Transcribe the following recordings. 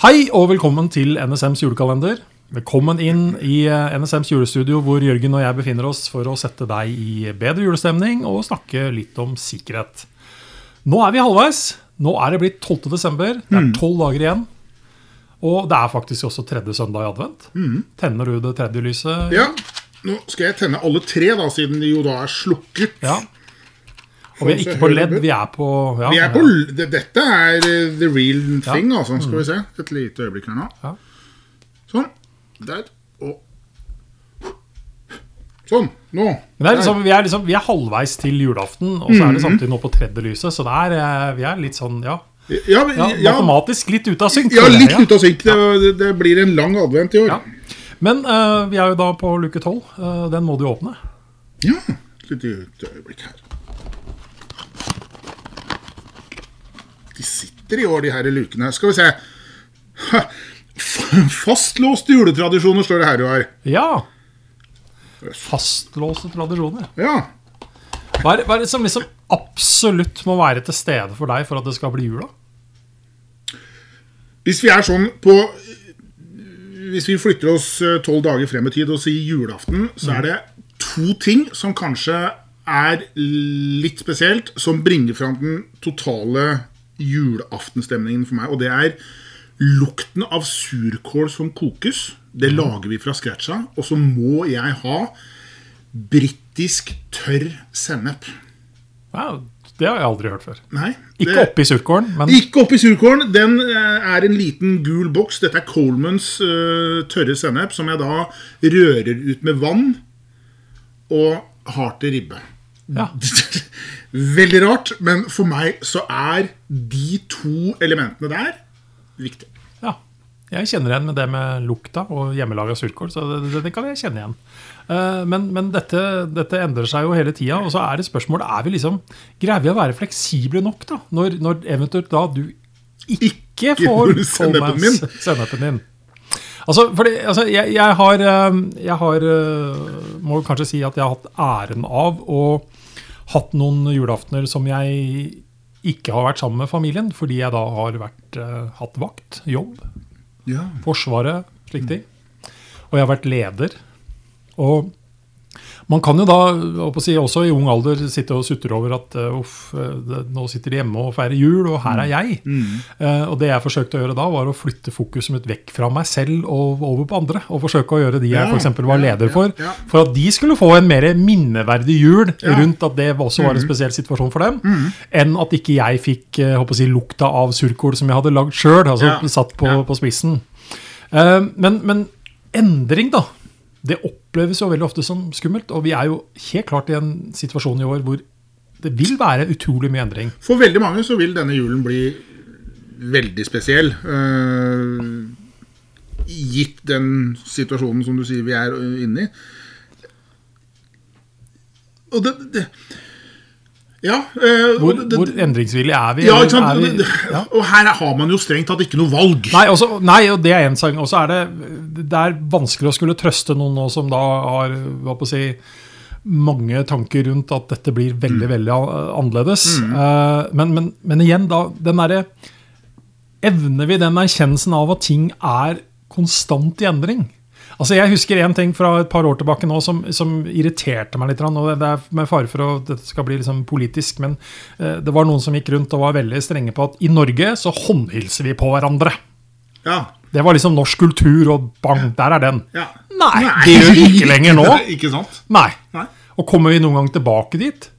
Hei og velkommen til NSMs julekalender. Velkommen inn i eh, NSMs julestudio, hvor Jørgen og jeg befinner oss for å sette deg i bedre julestemning og snakke litt om sikkerhet. Nå er vi halvveis. Nå er det blitt 12. desember. Det er tolv dager igjen. Og det er faktisk også tredje søndag i advent. Tenner du det tredje lyset? Ja, nå skal jeg tenne alle tre, da, siden de jo da er slukket. Ja. Og vi er ikke på ledd, vi er på ja, Vi er på, det, dette er eh, the real thing, altså. Skal vi se. Et lite øyeblikk her nå. Ja. Sånn. Der. Og Sånn. Nå. Er liksom, vi, er liksom, vi er halvveis til julaften, og så er det samtidig nå på tredje lyset. Så er, eh, vi er litt sånn, ja, Ja, ja ja, matematisk litt ute av synk. ja, litt ja. ute av synk. Det, det, blir en lang advent i år. Ja. Men uh, vi er jo da på luke tolv. Uh, den må du jo åpne. Ja. Et lite øyeblikk her. De sitter i år, de her lukene. Skal vi se. Fastlåste juletradisjoner, står det her, her. Ja. Fastlåste tradisjoner. Ja. Hva er, hva er det som liksom absolutt må være til stede for deg for at det skal bli jul? da? Hvis vi er sånn på Hvis vi flytter oss tolv dager frem i tid og sier julaften, så er det to ting som kanskje er litt spesielt, som bringer fram den totale julaftenstemningen for meg. Og det er lukten av surkål som kokes. Det lager vi fra scratch av. Og så må jeg ha britisk tørr sennep. Wow. det har jeg aldri hørt før. Nei. Ikke oppi surkålen, men Ikke oppi surkålen. Den eh, er en liten gul boks. Dette er Colemans uh, tørre sennep, som jeg da rører ut med vann og har til ribbe. Ja. Veldig rart, men for meg så er de to elementene der viktige. ja. Jeg kjenner igjen med det med lukta og hjemmelaga surkål, så det, det, det kan jeg kjenne igjen. Eh, Men, men dette, dette endrer seg jo hele tida, og så er det spørsmålet er vi liksom, Greier vi å være fleksible nok da, når, når eventuelt da du ikke Ikke får. Sennepen din? Altså, fordi, altså jeg, jeg har, eh, jeg har eh, Må kanskje si at jeg har hatt æren av å hatt noen julaftener som jeg ikke har vært sammen med familien, fordi jeg da har vært, eh, hatt vakt, jobb, Ja. Forsvaret, slike ting. Og jeg har vært leder. Og man kan jo da si, også i ung alder sitte og sutre over at eh, uff, eh, nå sitter de hjemme og feirer jul, og her er jeg. Eh, og det jeg forsøkte å gjøre da, var å flytte fokuset mitt vekk fra meg selv og over på andre. Og forsøke å gjøre de jeg eksempel var leder for, for at de skulle få en mer minneverdig jul rundt at det også var en spesiell situasjon for dem, enn at ikke jeg fikk si, lukta av surkål som jeg hadde lagd sjøl, altså Ja, satt på, på spissen. Uh, men, men endring, da. Det oppleves jo veldig ofte som skummelt. Og vi er jo helt klart i en situasjon i år hvor det vil være utrolig mye endring. For veldig mange så vil denne julen bli veldig spesiell. Uh, gitt den situasjonen som du sier vi er inne i. Og det, det Ja. eh, Hvor, det, hvor endringsvillig er vi? ja, ikke sant? vi- ja. Og her har man jo strengt tatt ikke noe valg. Nei, også, nei, og det er en sang. Og så er det, det er vanskelig å skulle trøste noen nå som da har hva på å si, mange tanker rundt at dette blir veldig veldig a- annerledes. Eh, men, men, men igjen, da, den derre Evner vi den erkjennelsen av at ting er konstant i endring? Altså Jeg husker en ting fra et par år tilbake nå som, som irriterte meg litt. og Det er med fare for at dette skal bli liksom politisk, men eh, det var noen som gikk rundt og var veldig strenge på at i Norge så håndhilser vi på hverandre. Ja. Det var liksom norsk kultur, og bang, der er den. ja. Nei, det gjør vi ikke lenger nå. ikke sant? Nei. Nei. Og kommer vi noen gang tilbake dit?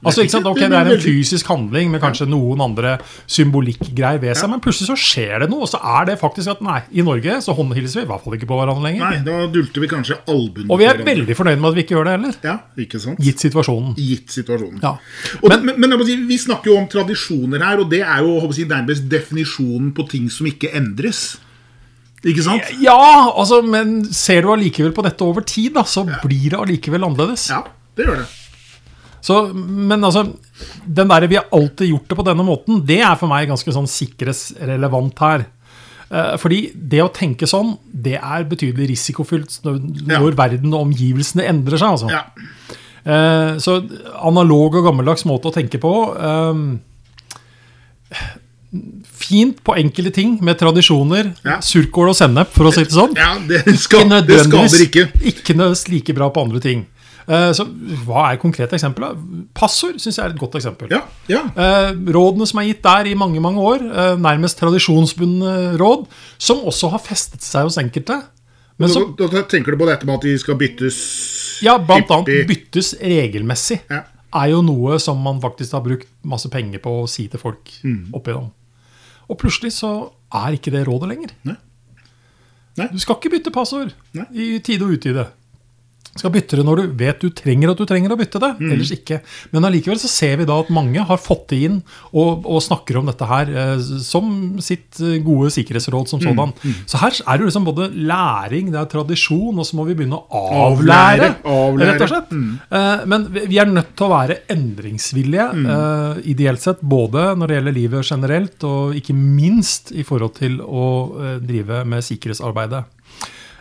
Altså, ikke sant? Ok, Det er en fysisk handling med kanskje noen andre symbolikkgreier ved seg, men plutselig så skjer det noe, og så er det faktisk at nei, i Norge så håndhilser vi i hvert fall ikke på hverandre lenger. Nei, da dulter vi kanskje albuen Og vi er veldig fornøyd med at vi ikke gjør det heller, Ja, ikke sant? gitt situasjonen. Gitt situasjonen. Ja. Og det, men, men si, Vi snakker jo om tradisjoner her, og det er jo si, nærmest definisjonen på ting som ikke endres. Ikke sant? Ja, altså, men ser du allikevel på dette over tid, da, så blir det allikevel annerledes. Ja, det gjør det. Så, men altså, den der vi har alltid gjort det på denne måten, det er for meg ganske sånn sikkerhetsrelevant her. Eh, Fordi det å tenke sånn, det er betydelig risikofylt når, Ja. verden og omgivelsene endrer seg. altså. Ja. Eh, Så analog og gammeldags måte å tenke på eh, fint på enkelte ting med tradisjoner. Ja. Surkål og sennep, for å si det sånn. Ja, det, skal, det skader ikke. ikke nødvendigvis like bra på andre ting. Eh, Så Hva er konkrete eksempler? Passord syns jeg er et godt eksempel. Ja, ja. Eh, rådene som er gitt der i mange mange år, eh, nærmest tradisjonsbundne råd, som også har festet seg hos enkelte. Som da, da tenker du på dette med at de skal byttes ja, blant annet byttes regelmessig. Ja. Er jo noe som man faktisk har brukt masse penger på å si til folk Mm. opp igjennom. Og plutselig så er ikke det rådet lenger. Nei. Nei. Du skal ikke bytte passord Nei. i tide og utide. Skal bytte det når du vet du trenger at du trenger å bytte det, Mm. ellers ikke. Men allikevel så ser vi da at mange har fått det inn og, og snakker om dette her eh, som sitt eh, gode sikkerhetsråd som Mm. Mm. Så her er det jo liksom både læring, det er tradisjon, og så må vi begynne å avlære. Avlære. Rett og slett. Eh, men vi er nødt til å være endringsvillige, eh, ideelt sett, både når det gjelder livet generelt, og ikke minst i forhold til å eh, drive med sikkerhetsarbeidet.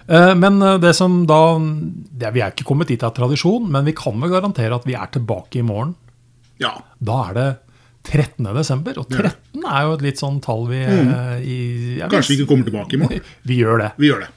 Eh, Men eh, det som da det, Vi er ikke kommet dit av tradisjon, men vi kan vel garantere at vi er tilbake i morgen. Ja. Da er det 13. desember, og 13 er jo et litt sånn tall vi mm. i, ja, Kanskje vi ikke kommer tilbake i morgen. Vi gjør det. Vi gjør det.